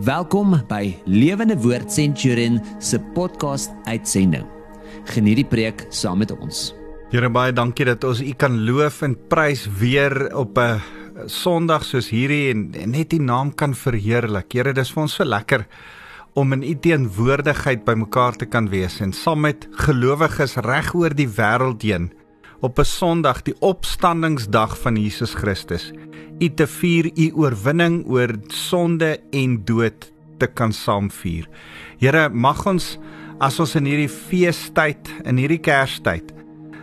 Welkom by Lewende Woord Centurion se podcast uitsending. Geniet die preek saam met ons. Here baie dankie dat ons U kan loof en prys weer op 'n Sondag soos hierdie en, en net U naam kan verheerlik. Here, dis vir ons so lekker om in U teenwoordigheid bymekaar te kan wees en saam met gelowiges reg oor die wêreld heen op 'n Sondag, die opstandingsdag van Jesus Christus u te vier u oorwinning oor sonde en dood te kan saamvier. Here, mag ons as ons in hierdie feestyd, in hierdie Kerstyd,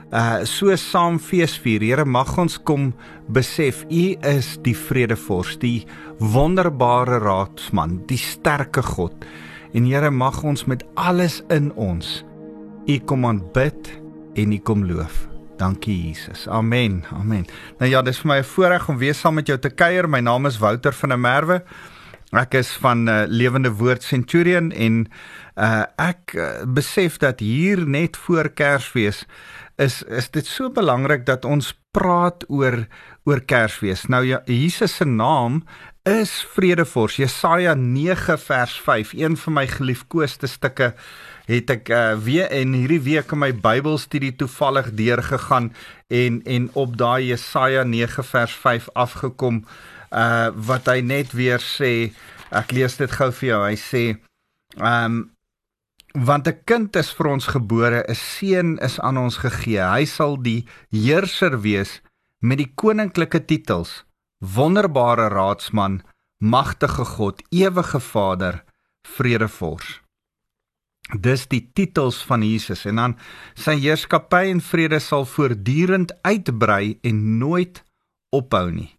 uh so saam feesvier. Here, mag ons kom besef u is die vredevors, die wonderbare raadsman, die sterke God. En Here, mag ons met alles in ons u kom aanbid en u kom loof. Dankie Jesus. Amen. Amen. Nou ja, dis vir my 'n voorreg om weer saam met jou te kuier. My naam is Wouter van der Merwe. Ek is van uh, Lewende Woord Centurion en uh, ek uh, besef dat hier net voor Kersfees is is dit so belangrik dat ons praat oor oor Kersfees. Nou ja, Jesus se naam is Vredevors. Jesaja 9 vers 5, een van my geliefkoeste stukke het ek uh, weer in hierdie week in my Bybelstudie toevallig deurgegaan en en op daai Jesaja 9 vers 5 afgekom uh wat hy net weer sê ek lees dit gou vir jou hy sê um want 'n kind is vir ons gebore 'n seun is aan ons gegee. Hy sal die heerser wees met die koninklike titels. Wonderbare raadsman magtige god ewige vader vredevors Dis die titels van Jesus en dan sy heerskappy en vrede sal voortdurend uitbrei en nooit ophou nie.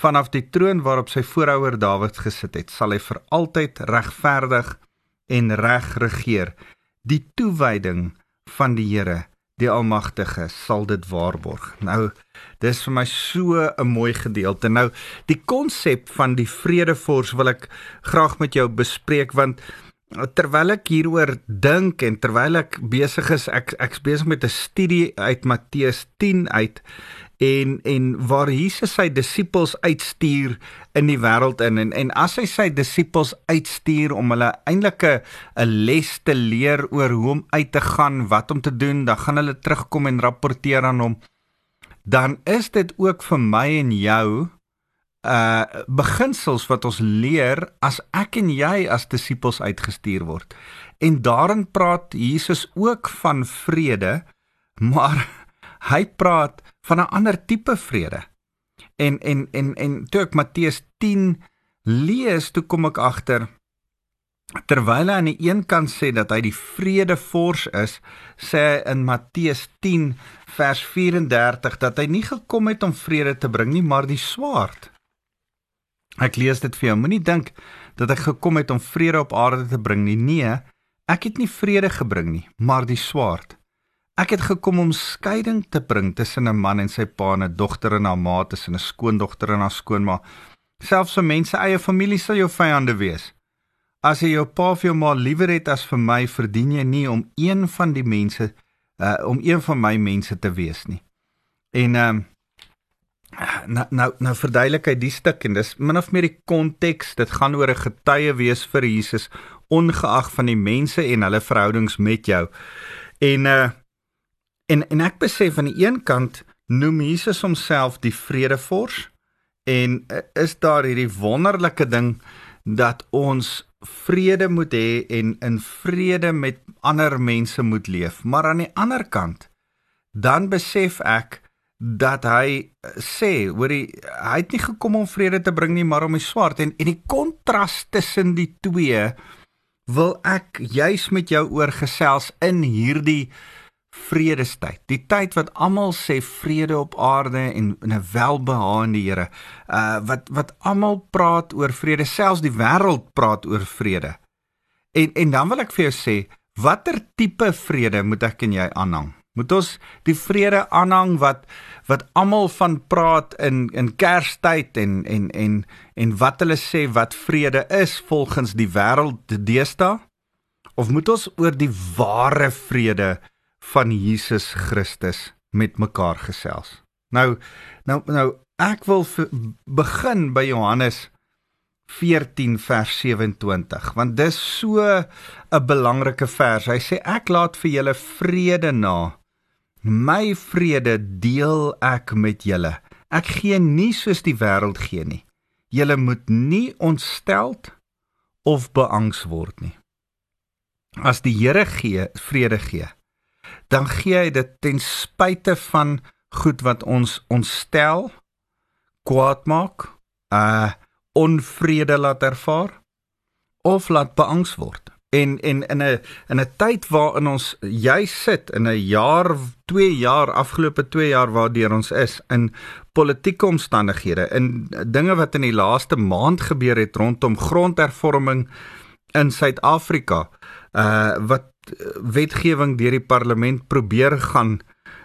Vanaf die troon waarop sy voorouder Dawid gesit het, sal hy vir altyd regverdig en reg regeer. Die toewyding van die Here, die Almagtige, sal dit waarborg. Nou, dis vir my so 'n mooi gedeelte. Nou, die konsep van die vredevors wil ek graag met jou bespreek want terwyl ek hieroor dink en terwyl ek besig is ek ek's besig met 'n studie uit Matteus 10 uit en en waar Jesus sy disippels uitstuur in die wêreld in en en as hy sy disippels uitstuur om hulle eintlik 'n les te leer oor hoe om uit te gaan, wat om te doen, dan gaan hulle terugkom en rapporteer aan hom. Dan is dit ook vir my en jou uh beginsels wat ons leer as ek en jy as disippels uitgestuur word. En daarin praat Jesus ook van vrede, maar hy praat van 'n ander tipe vrede. En en en en toe ek Matteus 10 lees, toe kom ek agter terwyl hy aan die een kant sê dat hy die vredevors is, sê hy in Matteus 10 vers 34 dat hy nie gekom het om vrede te bring nie, maar die swaard. Ek lees dit vir jou. Moenie dink dat ek gekom het om vrede op aarde te bring nie. Nee, ek het nie vrede gebring nie, maar die swaard. Ek het gekom om skeiding te bring tussen 'n man en sy pa en 'n dogter en haar ma, tussen 'n skoondogter en haar skoonma. Selfs vir mense eie familie sal jou vyande wees. As jy jou pa of jou ma liewer het as vir my, verdien jy nie om een van die mense uh om een van my mense te wees nie. En ehm um, nou nou nou verduidelik hy die stuk en dis min of meer die konteks. Dit gaan oor 'n getuie wees vir Jesus ongeag van die mense en hulle verhoudings met jou. En uh en en ek besef aan die een kant noem Jesus homself die vredevors en uh, is daar hierdie wonderlike ding dat ons vrede moet hê en in vrede met ander mense moet leef. Maar aan die ander kant dan besef ek dat hy sê, hoorie, hy het nie gekom om vrede te bring nie, maar om die swaard en en die kontras tussen die twee wil ek juis met jou oorgesels in hierdie vredestyd. Die tyd wat almal sê vrede op aarde en 'n welbehae in die Here. Uh wat wat almal praat oor vrede, selfs die wêreld praat oor vrede. En en dan wil ek vir jou sê, watter tipe vrede moet ek en jy aanhang? Moet ons die vrede aanhang wat wat almal van praat in in Kerstyd en en en en wat hulle sê wat vrede is volgens die wêreld deesdae? Of moet ons oor die ware vrede van Jesus Christus met mekaar gesels? Nou nou nou ek wil begin by Johannes 14 vers 27 want dis so 'n belangrike vers. Hy sê ek laat vir julle vrede na. My vrede deel ek met julle. Ek gee nie soos die wêreld gee nie. Julle moet nie ontsteld of beangs word nie. As die Here gee vrede gee, dan gee hy dit ten spyte van goed wat ons ontstel, kwaad maak, uh onvrede laat ervaar of laat beangs word. En en in 'n in 'n tyd waarin ons jy sit in 'n jaar, 2 jaar, afgelope 2 jaar waardeur ons is in politieke omstandighede, in dinge wat in die laaste maand gebeur het rondom grondhervorming in Suid-Afrika, uh wat wetgewing deur die parlement probeer gaan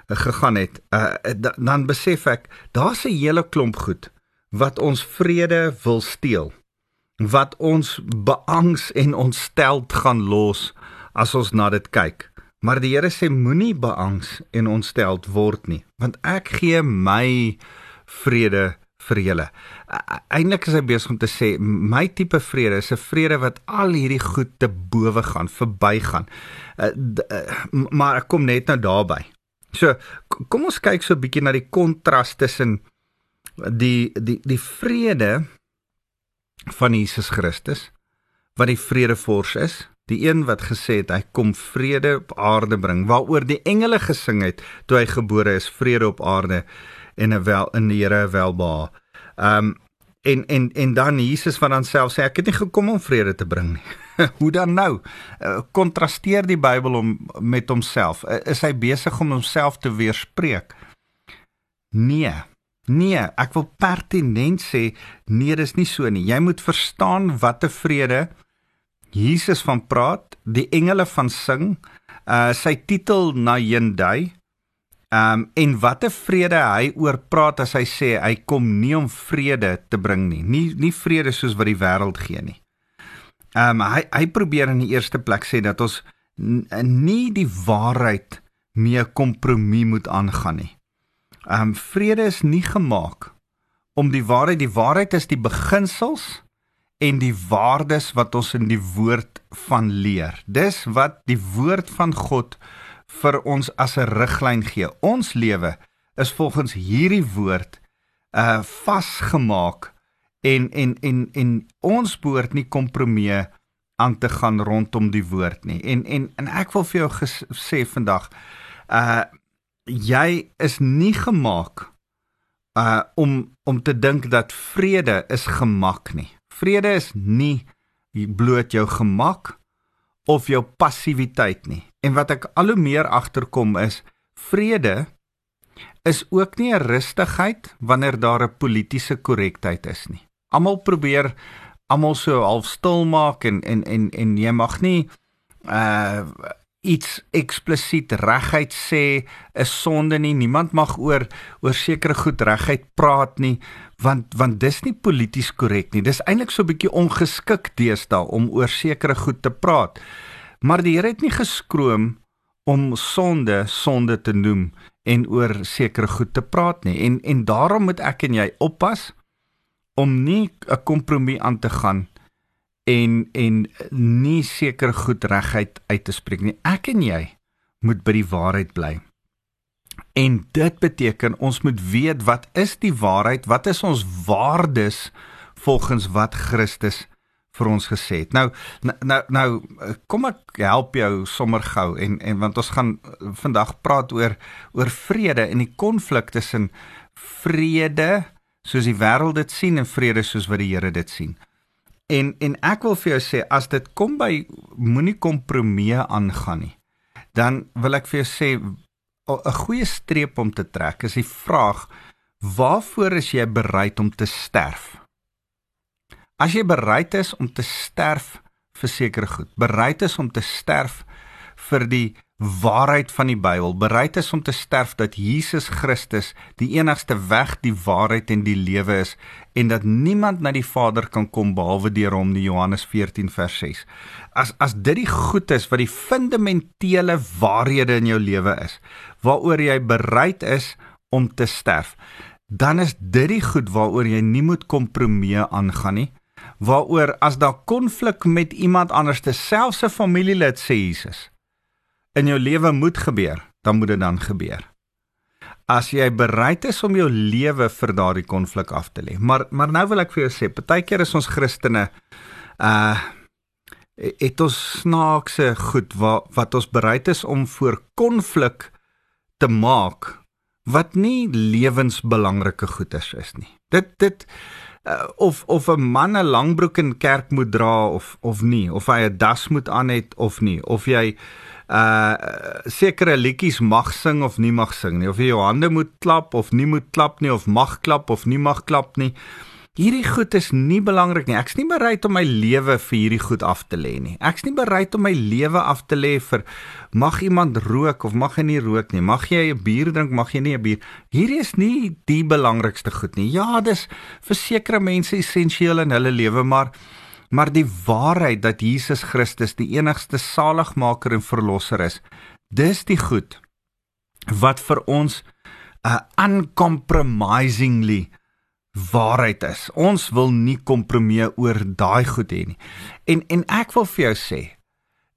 uh, gegaan het, uh, dan besef ek daar's 'n hele klomp goed wat ons vrede wil steel. Wat ons beangs en ontsteld gaan los as ons na dit kyk. Maar die Here sê moenie beangs en ontsteld word nie, want ek gee my vrede vir julle. Eindelik is hy besig om te sê my tipe vrede is 'n vrede wat al hierdie goed te bowe gaan, verbygaan. Uh, uh, maar ek kom net nou daarby. So kom ons kyk so 'n bietjie na die kontras tussen die die die vrede van Jesus Christus wat die vredevors is, die een wat gesê het hy kom vrede op aarde bring, waaroor die engele gesing het toe hy gebore is, vrede op aarde en 'n wel in die Here welbehae. Um, en en en dan Jesus wat dan self sê ek het nie gekom om vrede te bring nie. Hoe dan nou? Uh, kontrasteer die Bybel hom met homself. Uh, is hy besig om homself te weerspreek? Nee. Nee, ek wil pertinent sê nee, dis nie so nie. Jy moet verstaan watter vrede Jesus van praat, die engele van sing. Uh sy titel na Ehm um, en watter vrede hy oor praat as hy sê hy kom nie om vrede te bring nie. Nie nie vrede soos wat die wêreld gee nie. Um, hy hy probeer in die eerste plek sê dat ons nie die waarheid mee kompromie moet aangaan nie. Ehm um, vrede is nie gemaak om die waarheid die waarheid is die beginsels en die waardes wat ons in die woord van leer. Dis wat die woord van God vir ons as 'n riglyn gee. Ons lewe is volgens hierdie woord uh vasgemaak en en en en ons behoort nie kompromie aan te gaan rondom die woord nie. En en en ek wil vir jou sê vandag uh jy is nie gemaak uh om om te dink dat vrede is gemak nie. Vrede is nie bloot jou gemak of jou passiwiteit nie. En wat ek al hoe meer agterkom is vrede is ook nie 'n rustigheid wanneer daar 'n politieke korrektheid is nie. Almal probeer almal so half stil maak en en en en jy mag nie uh iets eksplisiet reguit sê is sonde nie. Niemand mag oor oor sekere goed reguit praat nie want want dis nie polities korrek nie. Dis eintlik so 'n bietjie ongeskik deesdae om oor sekere goed te praat. Maar die Here het nie geskroom om sonde sonde te noem en oor sekere goed te praat nie. En en daarom moet ek en jy oppas om nie 'n kompromie aan te gaan en en nie seker goed reguit uit te spreek nie. Ek en jy moet by die waarheid bly. En dit beteken ons moet weet wat is die waarheid? Wat is ons waardes volgens wat Christus vir ons gesê het. Nou nou nou kom ek help jou sommer gou en en want ons gaan vandag praat oor oor vrede en die konflik tussen vrede soos die wêreld dit sien en vrede soos wat die Here dit sien. En en ek wil vir jou sê as dit kom by moenie kompromie aangaan nie. Dan wil ek vir jou sê 'n goeie streep om te trek is die vraag waarvoor is jy bereid om te sterf? As jy bereid is om te sterf vir sekere goed, bereid is om te sterf vir die waarheid van die Bybel, bereid is om te sterf dat Jesus Christus die enigste weg, die waarheid en die lewe is en dat niemand na die Vader kan kom behalwe deur hom, die Johannes 14 vers 6. As as dit die goed is wat die fundamentele waarhede in jou lewe is, waaroor jy bereid is om te sterf, dan is dit die goed waaroor jy nie moet kompromie aangaan nie, waaroor as daar konflik met iemand anders, selfs 'n familielid sê Jesus, in jou lewe moet gebeur, dan moet dit dan gebeur. As jy bereid is om jou lewe vir daardie konflik af te lê. Maar maar nou wil ek vir jou sê, partykeer is ons Christene uh het ons snaakse goed wat wat ons bereid is om voor konflik te maak wat nie lewensbelangrike goeders is nie. Dit dit uh, of of 'n man 'n langbroek in kerk moet dra of of nie, of hy 'n das moet aan het of nie, of jy uh sekere liedjies mag sing of nie mag sing nie, of jy jou hande moet klap of nie moet klap nie, of mag klap of nie mag klap nie. Hierdie goed is nie belangrik nie. Ek's nie bereid om my lewe vir hierdie goed af te lê nie. Ek's nie bereid om my lewe af te lê vir mag iemand rook of mag hy nie rook nie. Mag jy 'n bier drink, mag jy nie 'n bier. Hierdie is nie die belangrikste goed nie. Ja, dis vir sekere mense essensieel in hulle lewe, maar maar die waarheid dat Jesus Christus die enigste saligmaker en verlosser is, dis die goed wat vir ons 'n uh, uncompromisingly waarheid is. Ons wil nie kompromie oor daai goed hê nie. En en ek wil vir jou sê,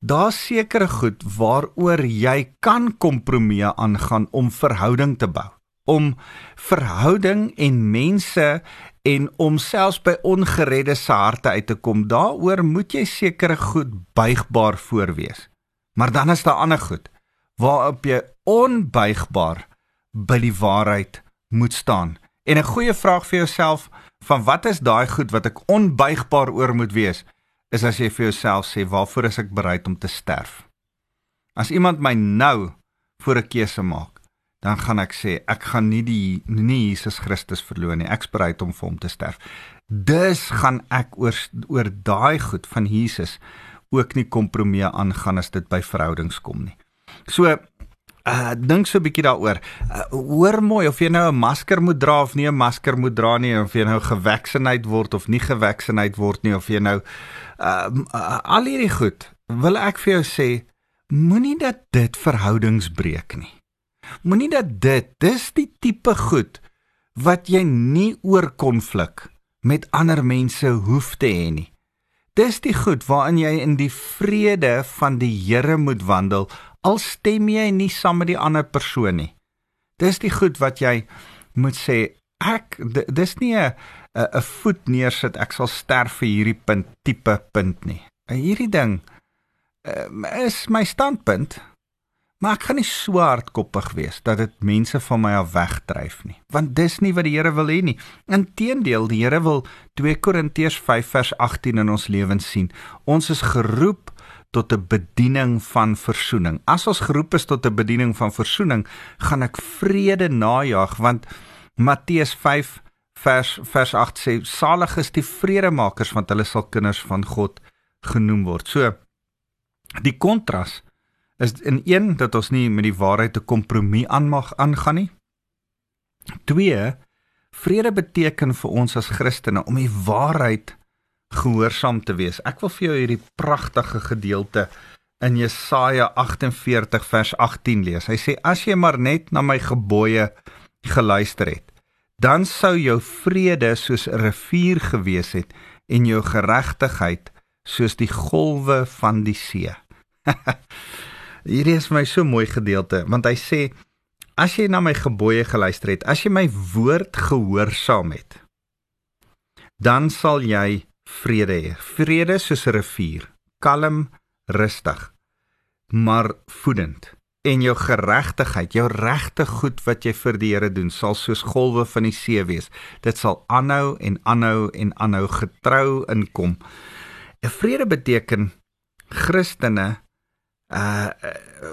daar's sekere goed waaroor jy kan kompromie aangaan om verhouding te bou. Om verhouding en mense en om selfs by ongeredde se harte uit te kom. Daaroor moet jy sekere goed buigbaar voorwees. Maar dan is daar ander goed waarop jy onbuigbaar by die waarheid moet staan. En 'n goeie vraag vir jouself van wat is daai goed wat ek onbuigbaar oor moet wees? Is as jy vir jouself sê waarvoor is ek bereid om te sterf? As iemand my nou voor 'n keuse maak, dan gaan ek sê ek gaan nie die nie Jesus Christus verloon nie. Ek's bereid om vir hom te sterf. Dus gaan ek oor oor daai goed van Jesus ook nie kompromie aangaan as dit by verhoudings kom nie. So uh dink so 'n bietjie daaroor. Uh, hoor mooi of jy nou 'n masker moet dra of nie 'n masker moet dra nie of jy nou gevaksinheid word of nie gevaksinheid word nie of jy nou uh, uh al hierdie goed. Wil ek vir jou sê, moenie dat dit verhoudings breek nie. Moenie dat dit dis die tipe goed wat jy nie oor konflik met ander mense hoef te hê nie. Dis die goed waarin jy in die vrede van die Here moet wandel al stem jy nie saam met die ander persoon nie. Dis die goed wat jy moet sê ek dis nie 'n 'n voet neersit ek sal sterf vir hierdie punt tipe punt nie. Hierdie ding uh, is my standpunt. Maar ek kan nie so hardkoppig wees dat dit mense van my af wegdryf nie, want dis nie wat die Here wil hê nie. Inteendeel, die Here wil 2 Korintiërs 5 vers 18 in ons lewens sien. Ons is geroep tot 'n bediening van versoening. As ons geroep is tot 'n bediening van versoening, gaan ek vrede najag want Matteus 5 vers vers 8 sê salig is die vredemakers want hulle sal kinders van God genoem word. So die kontras is in een dat ons nie met die waarheid 'n kompromie aan mag aangaan nie. 2 Vrede beteken vir ons as Christene om die waarheid gehoorsaam te wees. Ek wil vir jou hierdie pragtige gedeelte in Jesaja 48 vers 18 lees. Hy sê as jy maar net na my gebooie geluister het, dan sou jou vrede soos 'n rivier gewees het en jou geregtigheid soos die golwe van die see. Hierdie is my so mooi gedeelte want hy sê as jy na my gebooie geluister het, as jy my woord gehoorsaam het, dan sal jy vrede hê. Vrede soos 'n rivier, kalm, rustig, maar voedend. En jou geregtigheid, jou regte goed wat jy vir die Here doen, sal soos golwe van die see wees. Dit sal aanhou en aanhou en aanhou getrou inkom. 'n Vrede beteken Christene uh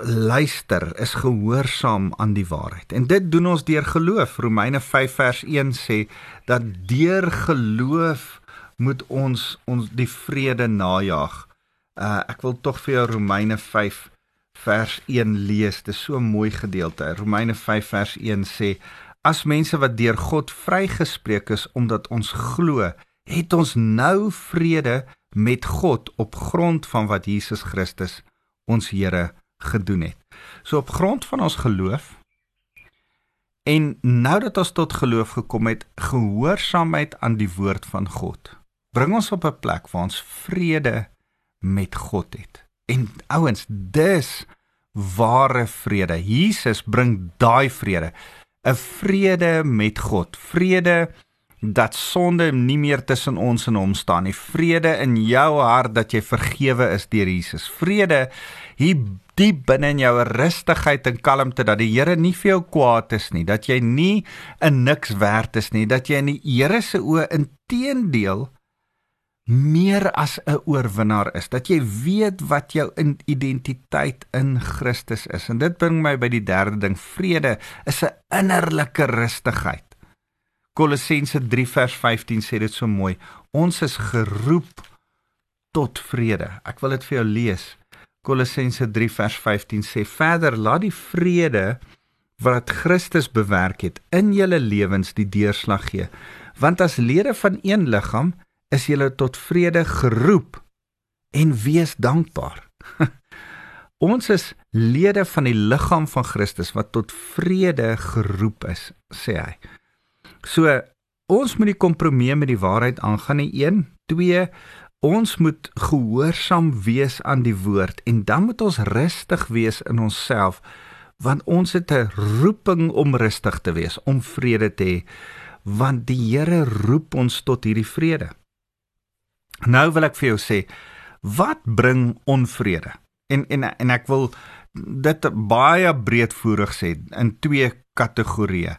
luister is gehoorsaam aan die waarheid. En dit doen ons deur geloof. Romeine 5 vers 1 sê dat deur geloof moet ons ons die vrede najag. Uh ek wil tog vir jou Romeine 5 vers 1 lees. Dit is so 'n mooi gedeelte. Romeine 5 vers 1 sê: As mense wat deur God vrygespreek is omdat ons glo, het ons nou vrede met God op grond van wat Jesus Christus ons Here gedoen het. So op grond van ons geloof en nou dat ons tot geloof gekom het, gehoorsaamheid aan die woord van God bring ons op 'n plek waar ons vrede met God het. En ouens, dis ware vrede. Jesus bring daai vrede. 'n Vrede met God. Vrede dat sonde nie meer tussen ons en hom staan nie. Vrede in jou hart dat jy vergewe is deur Jesus. Vrede hier diep binne in jou rustigheid en kalmte dat die Here nie vir jou kwaad is nie, dat jy nie 'n niks werd is nie, dat jy in die Here se oë inteendeel meer as 'n oorwinnaar is, dat jy weet wat jou identiteit in Christus is. En dit bring my by die derde ding, vrede is 'n innerlike rustigheid. Kolossense 3 vers 15 sê dit so mooi. Ons is geroep tot vrede. Ek wil dit vir jou lees. Kolossense 3 vers 15 sê verder laat die vrede wat Christus bewerk het in julle lewens die deurslag gee. Want as lede van een liggaam is julle tot vrede geroep en wees dankbaar. Ons is lede van die liggaam van Christus wat tot vrede geroep is, sê hy. So ons moet die kompromie met die waarheid aangaan nie 1, 2 ons moet gehoorsaam wees aan die woord en dan moet ons rustig wees in onsself want ons het 'n roeping om rustig te wees, om vrede te hê want die Here roep ons tot hierdie vrede. Nou wil ek vir jou sê, wat bring onvrede? En en en ek wil dit baie breedvoerig sê in twee kategorieë.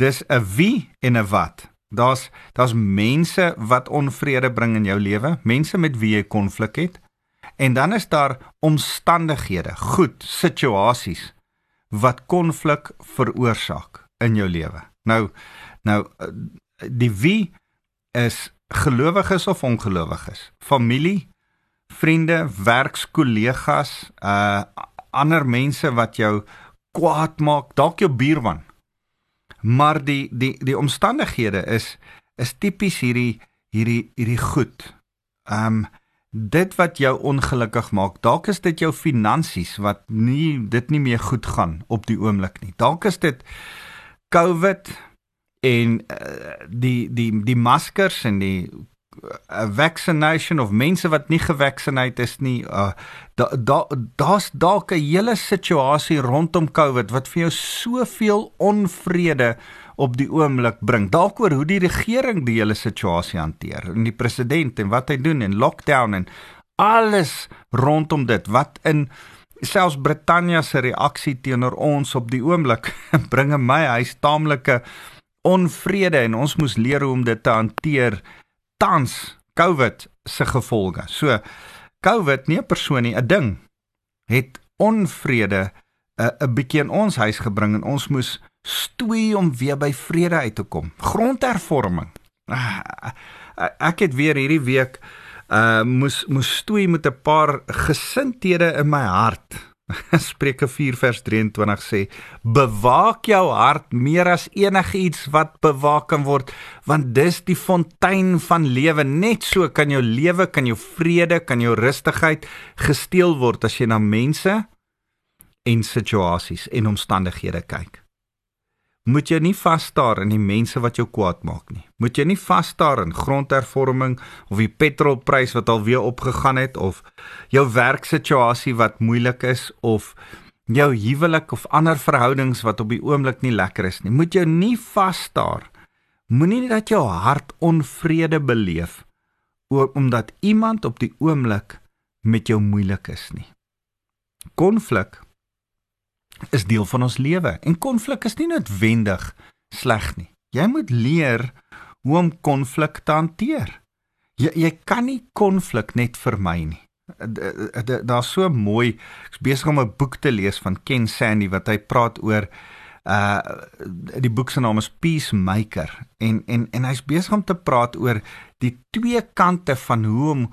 Dis 'n wie en 'n wat. Daar's daar's mense wat onvrede bring in jou lewe, mense met wie jy konflik het. En dan is daar omstandighede, goed, situasies wat konflik veroorsaak in jou lewe. Nou nou die wie is gelowiges of ongelowiges, familie, vriende, werkskollegas, uh ander mense wat jou kwaad maak, dalk jou buurman. Maar die die die omstandighede is is tipies hierdie hierdie hierdie goed. Um dit wat jou ongelukkig maak, dalk is dit jou finansies wat nie dit nie meer goed gaan op die oomblik nie. Dalk is dit COVID, en uh, die die die maskers en die uh, vaccination of mense wat nie gevaccineerd is nie uh, da da daar's dalk 'n hele situasie rondom COVID wat vir jou soveel onvrede op die oomblik bring. Dalk oor hoe die regering die hele situasie hanteer en die president en wat hy doen en lockdown en alles rondom dit wat in selfs Brittanje se reaksie teenoor ons op die oomblik bringe my hy's taamlike onvrede en ons moes leer hoe om dit te hanteer tans COVID se gevolge. So COVID nie 'n persoon nie, 'n ding het onvrede 'n uh, bietjie in ons huis gebring en ons moes stoei om weer by vrede uit te kom. Grondhervorming. Uh, ek het weer hierdie week uh moes moes stoei met 'n paar gesindhede in my hart Spreuke 4 vers 23 sê: Bewaak jou hart meer as enigiets wat bewaak kan word, want dis die fontein van lewe. Net so kan jou lewe, kan jou vrede, kan jou rustigheid gesteel word as jy na mense en situasies en omstandighede kyk moet jy nie vasstaar in die mense wat jou kwaad maak nie. Moet jy nie vasstaar in grondhervorming of die petrolprys wat alweer opgegaan het of jou werksituasie wat moeilik is of jou huwelik of ander verhoudings wat op die oomblik nie lekker is nie. Moet jy nie vasstaar. Moenie dat jou hart onvrede beleef oor omdat iemand op die oomblik met jou moeilik is nie. Konflik is deel van ons lewe en konflik is nie noodwendig sleg nie. Jy moet leer hoe om konflik te hanteer. Jy jy kan nie konflik net vermy nie. Daar's so mooi. Ek's besig om 'n boek te lees van Ken Sande wat hy praat oor uh die boek se naam is Peacemaker en en en hy's besig om te praat oor die twee kante van hoe om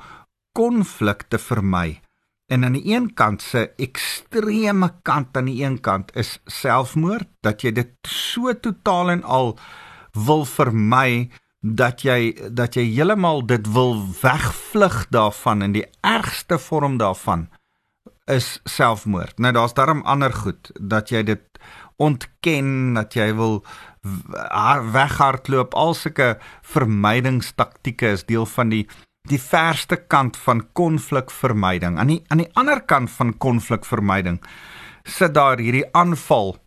konflik te vermy. En aan die een kant se ekstreme kant aan die een kant is selfmoord dat jy dit so totaal en al wil vermy dat jy dat jy heeltemal dit wil wegvlug daarvan en die ergste vorm daarvan is selfmoord. Nou daar's darm ander goed dat jy dit ontken dat jy wil weghardloop, al sulke vermydingstaktieke is deel van die die verste kant van konflikvermyding. Aan die aan die ander kant van konflikvermyding sit daar hierdie aanval.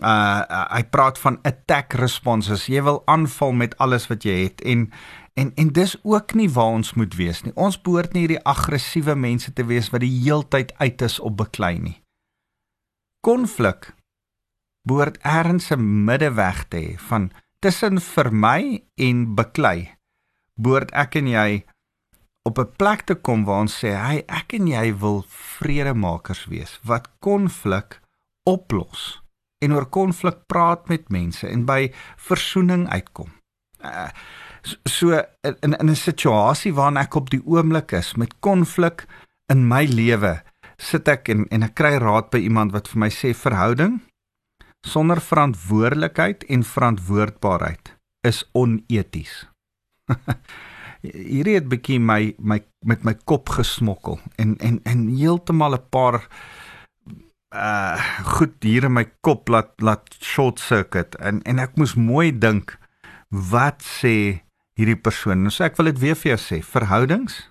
Uh, uh hy praat van attack responses. Jy wil aanval met alles wat jy het en en en dis ook nie waar ons moet wees nie. Ons behoort nie hierdie aggressiewe mense te wees wat die heeltyd uit is op beklei nie. Konflik behoort ergens 'n middeweg te hê van tussen vermy en beklei. Behoort ek en jy op 'n plek te kom waar ons sê, "Hey, ek en jy wil vredemakers wees wat konflik oplos." En oor konflik praat met mense en by versoening uitkom. Uh, so in in 'n situasie waarin ek op die oomblik is met konflik in my lewe, sit ek en en ek kry raad by iemand wat vir my sê verhouding sonder verantwoordelikheid en verantwoordbaarheid is oneties. hierdie het bietjie my my met my kop gesmokkel en en en heeltemal 'n paar uh goed hier in my kop laat laat short circuit en en ek moes mooi dink wat sê hierdie persoon. Nou sê ek wil dit weer vir jou sê, verhoudings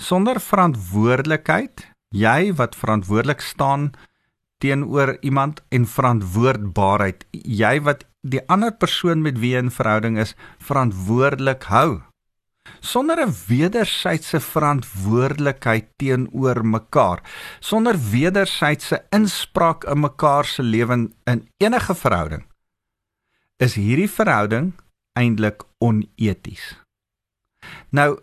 sonder verantwoordelikheid, jy wat verantwoordelik staan teenoor iemand en verantwoordbaarheid, jy wat die ander persoon met wie jy in verhouding is verantwoordelik hou sonder 'n wederwysige verantwoordelikheid teenoor mekaar, sonder wederwysige inspraak in mekaar se lewe in enige verhouding, is hierdie verhouding eintlik oneties. Nou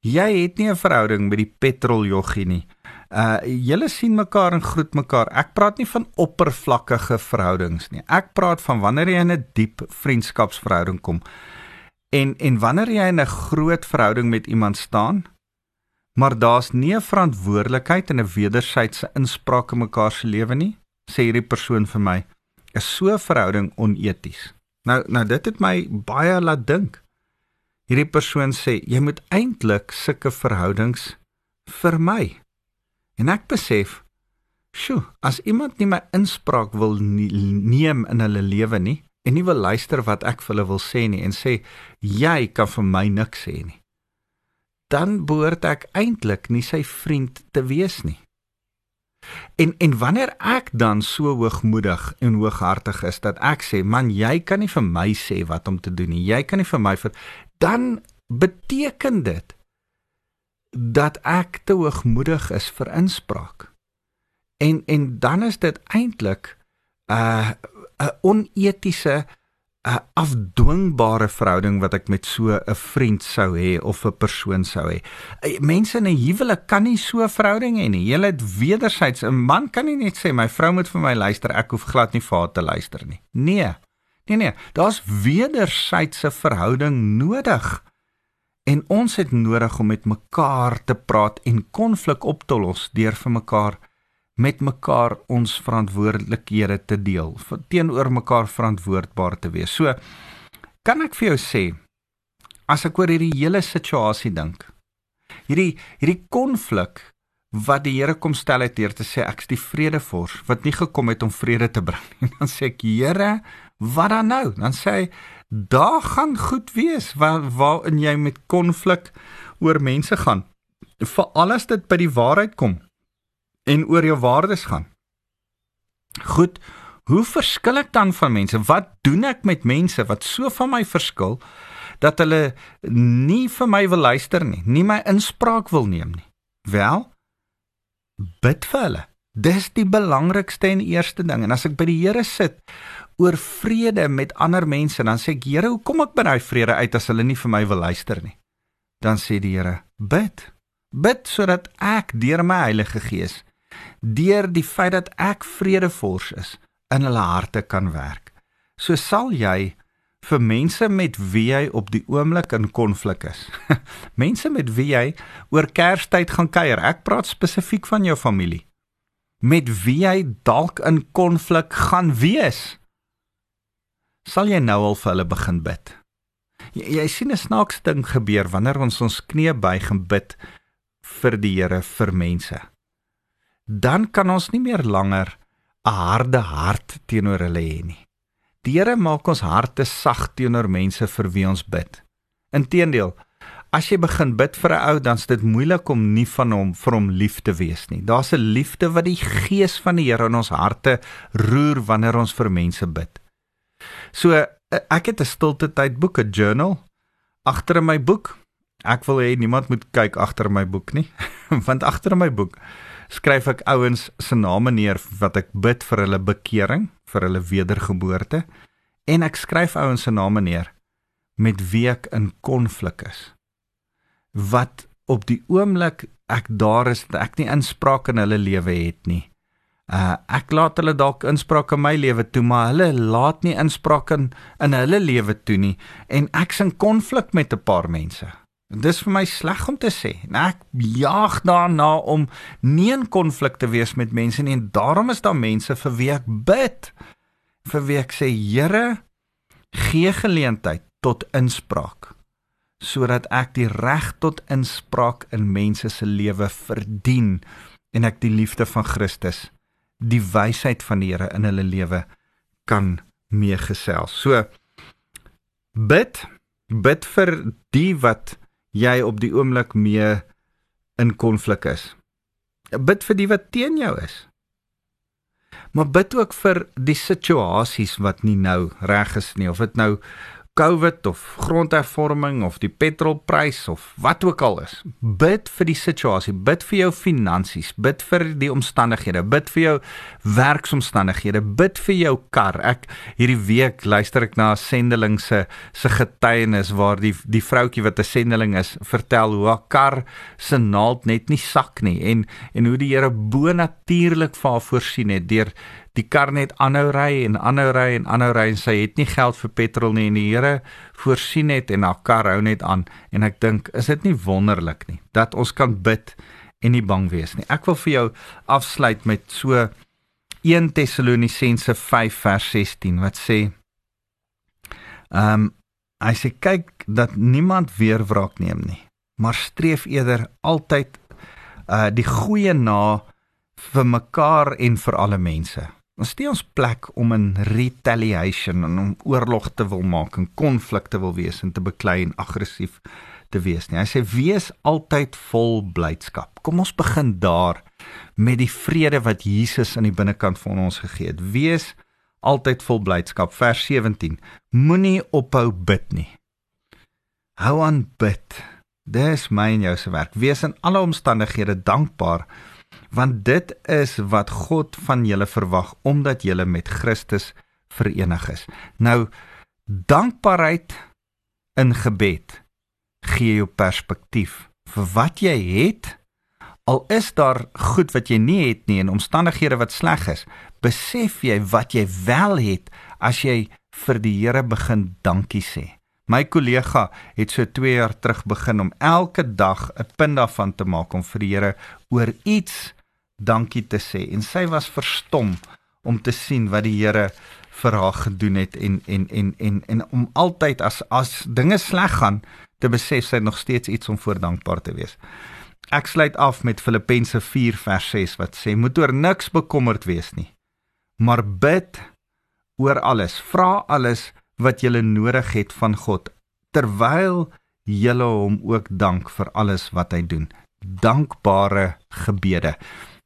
jy het nie 'n verhouding met die petroljoggie nie. Uh julle sien mekaar en groet mekaar. Ek praat nie van oppervlakkige verhoudings nie. Ek praat van wanneer jy in 'n diep vriendskapsverhouding kom. En en wanneer jy in 'n groot verhouding met iemand staan, maar daar's nie 'n verantwoordelikheid en 'n wederwysige inspraak in mekaar se lewe nie, sê hierdie persoon vir my, is so 'n verhouding oneties. Nou nou dit het my baie laat dink. Hierdie persoon sê jy moet eintlik sulke verhoudings vermy. En ek besef, sjoe, as iemand nie my inspraak wil nie, neem in hulle lewe nie, en nie wil luister wat ek vir hulle wil sê nie en sê jy kan vir my niks sê nie. Dan behoort ek eintlik nie sy vriend te wees nie. En en wanneer ek dan so hoogmoedig en hooghartig is dat ek sê man jy kan nie vir my sê wat om te doen nie. Jy kan nie vir my vir dan beteken dit dat ek te hoogmoedig is vir inspraak. En en dan is dit eintlik uh 'n onetiese 'n afdwingbare verhouding wat ek met so 'n vriend sou hê of 'n persoon sou hê. Mense in 'n huwelik kan nie so 'n verhouding hê nie. Jy het wederzijds 'n man kan nie net sê my vrou moet vir my luister, ek hoef glad nie vir haar te luister nie. Nee. Nee nee, daar's wederzydse verhouding nodig. En ons het nodig om met mekaar te praat en konflik op te los deur vir mekaar met mekaar ons verantwoordelikhede te deel, teenoor mekaar verantwoordbaar te wees. So kan ek vir jou sê as ek oor hierdie hele situasie dink, hierdie hierdie konflik wat die Here kom stel het deur te sê ek's die vredevors wat nie gekom het om vrede te bring nie. Dan sê ek Here, wat dan nou? Dan sê hy daar gaan goed wees waar waarin jy met konflik oor mense gaan. Vir alles dit by die waarheid kom en oor jou waardes gaan. Goed, hoe verskil ek dan van mense? Wat doen ek met mense wat so van my verskil dat hulle nie vir my wil luister nie, nie my inspraak wil neem nie? Wel, bid vir hulle. Dis die belangrikste en eerste ding. En as ek by die Here sit oor vrede met ander mense, dan sê ek, Here, hoe kom ek by daai vrede uit as hulle nie vir my wil luister nie? Dan sê die Here, bid. Bid sodat ek deur my Heilige Gees deur die feit dat ek vredevors is in hulle harte kan werk. So sal jy vir mense met wie jy op die oomblik in konflik is. mense met wie jy oor Kerstyd gaan kuier. Ek praat spesifiek van jou familie. Met wie jy dalk in konflik gaan wees. Sal jy nou al vir hulle begin bid? Jy, jy sien 'n snaakse ding gebeur wanneer ons ons knie buig en bid vir die Here vir mense dan kan ons nie meer langer 'n harde hart teenoor hulle hê nie. Deure maak ons harte sag teenoor mense vir wie ons bid. Inteendeel, as jy begin bid vir 'n ou, dan's dit moeilik om nie van hom vir hom lief te wees nie. Daar's 'n liefde wat die gees van die Here in ons harte roer wanneer ons vir mense bid. So ek het 'n stilte tyd boek, 'n journal agter in my boek. Ek wil hê niemand moet kyk agter my boek nie, want agter in my boek skryf ek ouens se name neer wat ek bid vir hulle bekering, vir hulle wedergeboorte en ek skryf ouens se name neer met wie ek in konflik is. Wat op die oomblik ek daar is, ek nie inspraak in hulle lewe het nie. Uh ek laat hulle dalk inspraak in my lewe toe, maar hulle laat nie inspraak in in hulle lewe toe nie en ek's in konflik met 'n paar mense. Dis vir my sleg om te sê. Nou ek jaag daarna om nie in konflik te wees met mense nie en daarom is daar mense vir wie ek bid. Vir wie ek sê Here, gee geleentheid tot inspraak sodat ek die reg tot inspraak in mense se lewe verdien en ek die liefde van Christus, die wysheid van die Here in hulle lewe kan meegesels. So bid bid vir die wat jy op die oomblik mee in konflik is. Bid vir die wat teen jou is. Maar bid ook vir die situasies wat nie nou reg is nie of dit nou COVID of grondhervorming of die petrolprys of wat ook al is. Bid vir die situasie, bid vir jou finansies, bid vir die omstandighede, bid vir jou werksomstandighede, bid vir jou kar. Ek hierdie week luister ek na 'n sendeling se se getuienis waar die die vroutjie wat 'n sendeling is, vertel hoe haar kar se naald net nie sak nie en en hoe die Here bo natuurlik vir haar voorsien het deur die kar net aanhou ry en aanhou ry en aanhou ry en sy het nie geld vir petrol nie en die Here voorsien het en haar kar hou net aan en ek dink is dit nie wonderlik nie dat ons kan bid en nie bang wees nie. Ek wil vir jou afsluit met so 1 Tessalonisense 5 vers 16 wat sê ehm um, hy sê kyk dat niemand weer wraak neem nie maar streef eerder altyd uh die goeie na vir mekaar en vir alle mense. Ons steek ons plek om in retaliation en om oorlog te wil maak en konflikte wil wees en te beklei en aggressief te wees nie. Hy sê wees altyd vol blydskap. Kom ons begin daar met die vrede wat Jesus aan die binnekant van ons gegee het. Wees altyd vol blydskap. Vers 17. Moenie ophou bid nie. Hou aan bid. Dis my en jou se werk. Wees in alle omstandighede dankbaar want dit is wat God van julle verwag omdat julle met Christus verenig is. Nou dankbaarheid in gebed gee jou perspektief vir wat jy het al is daar goed wat jy nie het nie en omstandighede wat sleg is besef jy wat jy wel het as jy vir die Here begin dankie sê my kollega het so 2 jaar terug begin om elke dag 'n punt daarvan te maak om vir die Here oor iets dankie te sê en sy was verstom om te sien wat die Here vir haar gedoen het en en en en en om altyd as as dinge sleg gaan te besef sy nog steeds iets om voor dankbaar te wees. Ek sluit af met Filippense 4 vers 6 wat sê moet oor niks bekommerd wees nie maar bid oor alles vra alles wat jy nodig het van God terwyl jy hom ook dank vir alles wat hy doen dankbare gebede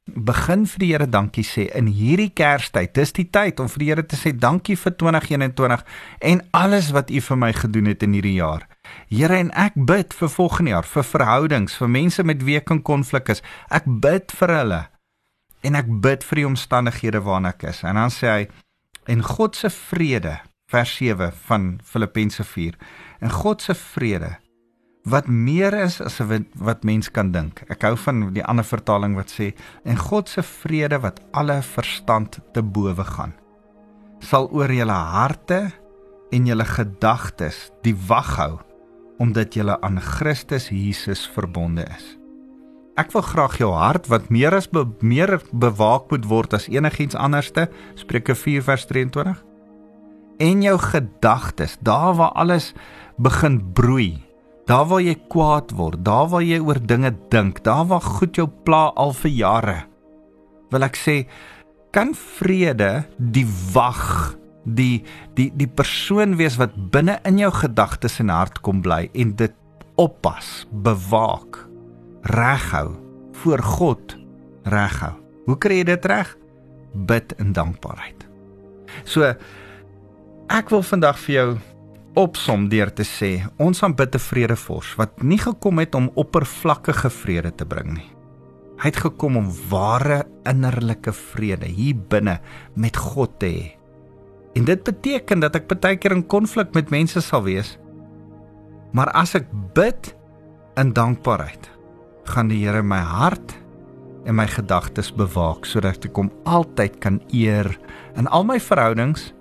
begin vir die Here dankie sê in hierdie Kerstyd. Dis die tyd om vir die Here te sê dankie vir 2021 en alles wat U vir my gedoen het in hierdie jaar. Here en ek bid vir volgende jaar vir verhoudings, vir mense met wie ek in konflik is. Ek bid vir hulle en ek bid vir die omstandighede waarna ek is. En dan sê hy en God se vrede vers 7 van Filippense 4. En God se vrede wat meer is as wat mens kan dink. Ek hou van die ander vertaling wat sê en God se vrede wat alle verstand te bowe gaan sal oor julle harte en julle gedagtes die wag hou omdat julle aan Christus Jesus verbonde is. Ek wil graag jou hart wat meer as be, meer bewaak moet word as enigiets anderste Spreuke 4 vers 23 en jou gedagtes daar waar alles begin broei Daar waar jy kwaad word, daar waar jy oor dinge dink, daar waar goed jou pla al vir jare. Wil ek sê kan vrede die wag die die die persoon wees wat binne in jou gedagtes en hart kom bly en dit oppas, bewaak, reghou voor God reghou. Hoe kry jy dit reg? Bid in dankbaarheid. So ek wil vandag vir jou opsom deur te sê ons aanbid 'n vredevors wat nie gekom het om oppervlakkige vrede te bring nie. Hy het gekom om ware innerlike vrede hier binne met God te hê. En dit beteken dat ek baie keer in konflik met mense sal wees. Maar as ek bid in dankbaarheid, gaan die Here my hart en my gedagtes bewaak sodat ek hom altyd kan eer in al my verhoudings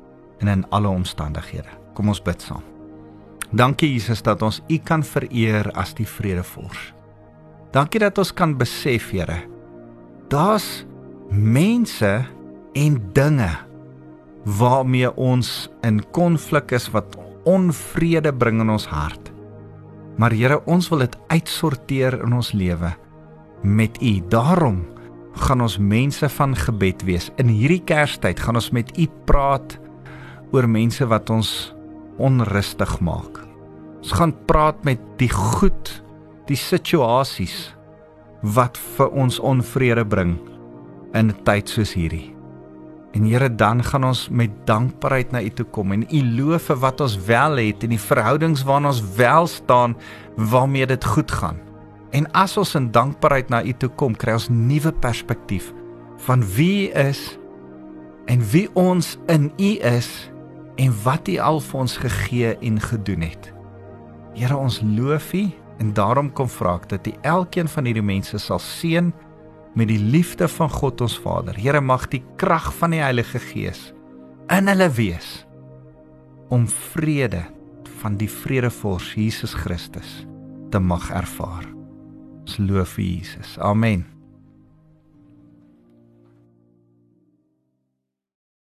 en in alle omstandighede. Kom ons bid saam. Dankie Jesus dat ons U kan vereer as die vredevors. Dankie dat ons kan besef, Here, daar's mense en dinge waarmee ons in konflik is wat onvrede bring in ons hart. Maar Here, ons wil dit uitsorteer in ons lewe met U. Daarom gaan ons mense van gebed wees. In hierdie Kerstyd gaan ons met U praat oor mense wat ons onrustig maak. Ons gaan praat met die goed, die situasies wat vir ons onvrede bring in 'n tyd soos hierdie. En Here, dan gaan ons met dankbaarheid na U toe kom en U loof vir wat ons wel het en die verhoudings waarna ons wel staan waarmee dit goed gaan. En as ons in dankbaarheid na U toe kom, kry ons nuwe perspektief van wie U is en wie ons in U is en wat U al vir ons gegee en gedoen het. Here, ons loof U en daarom kom vra ek dat U elkeen van hierdie mense sal seën met die liefde van God ons Vader. Here, mag die krag van die Heilige Gees in hulle wees om vrede van die vredevors Jesus Christus te mag ervaar. Ons loof vir Jesus. Amen.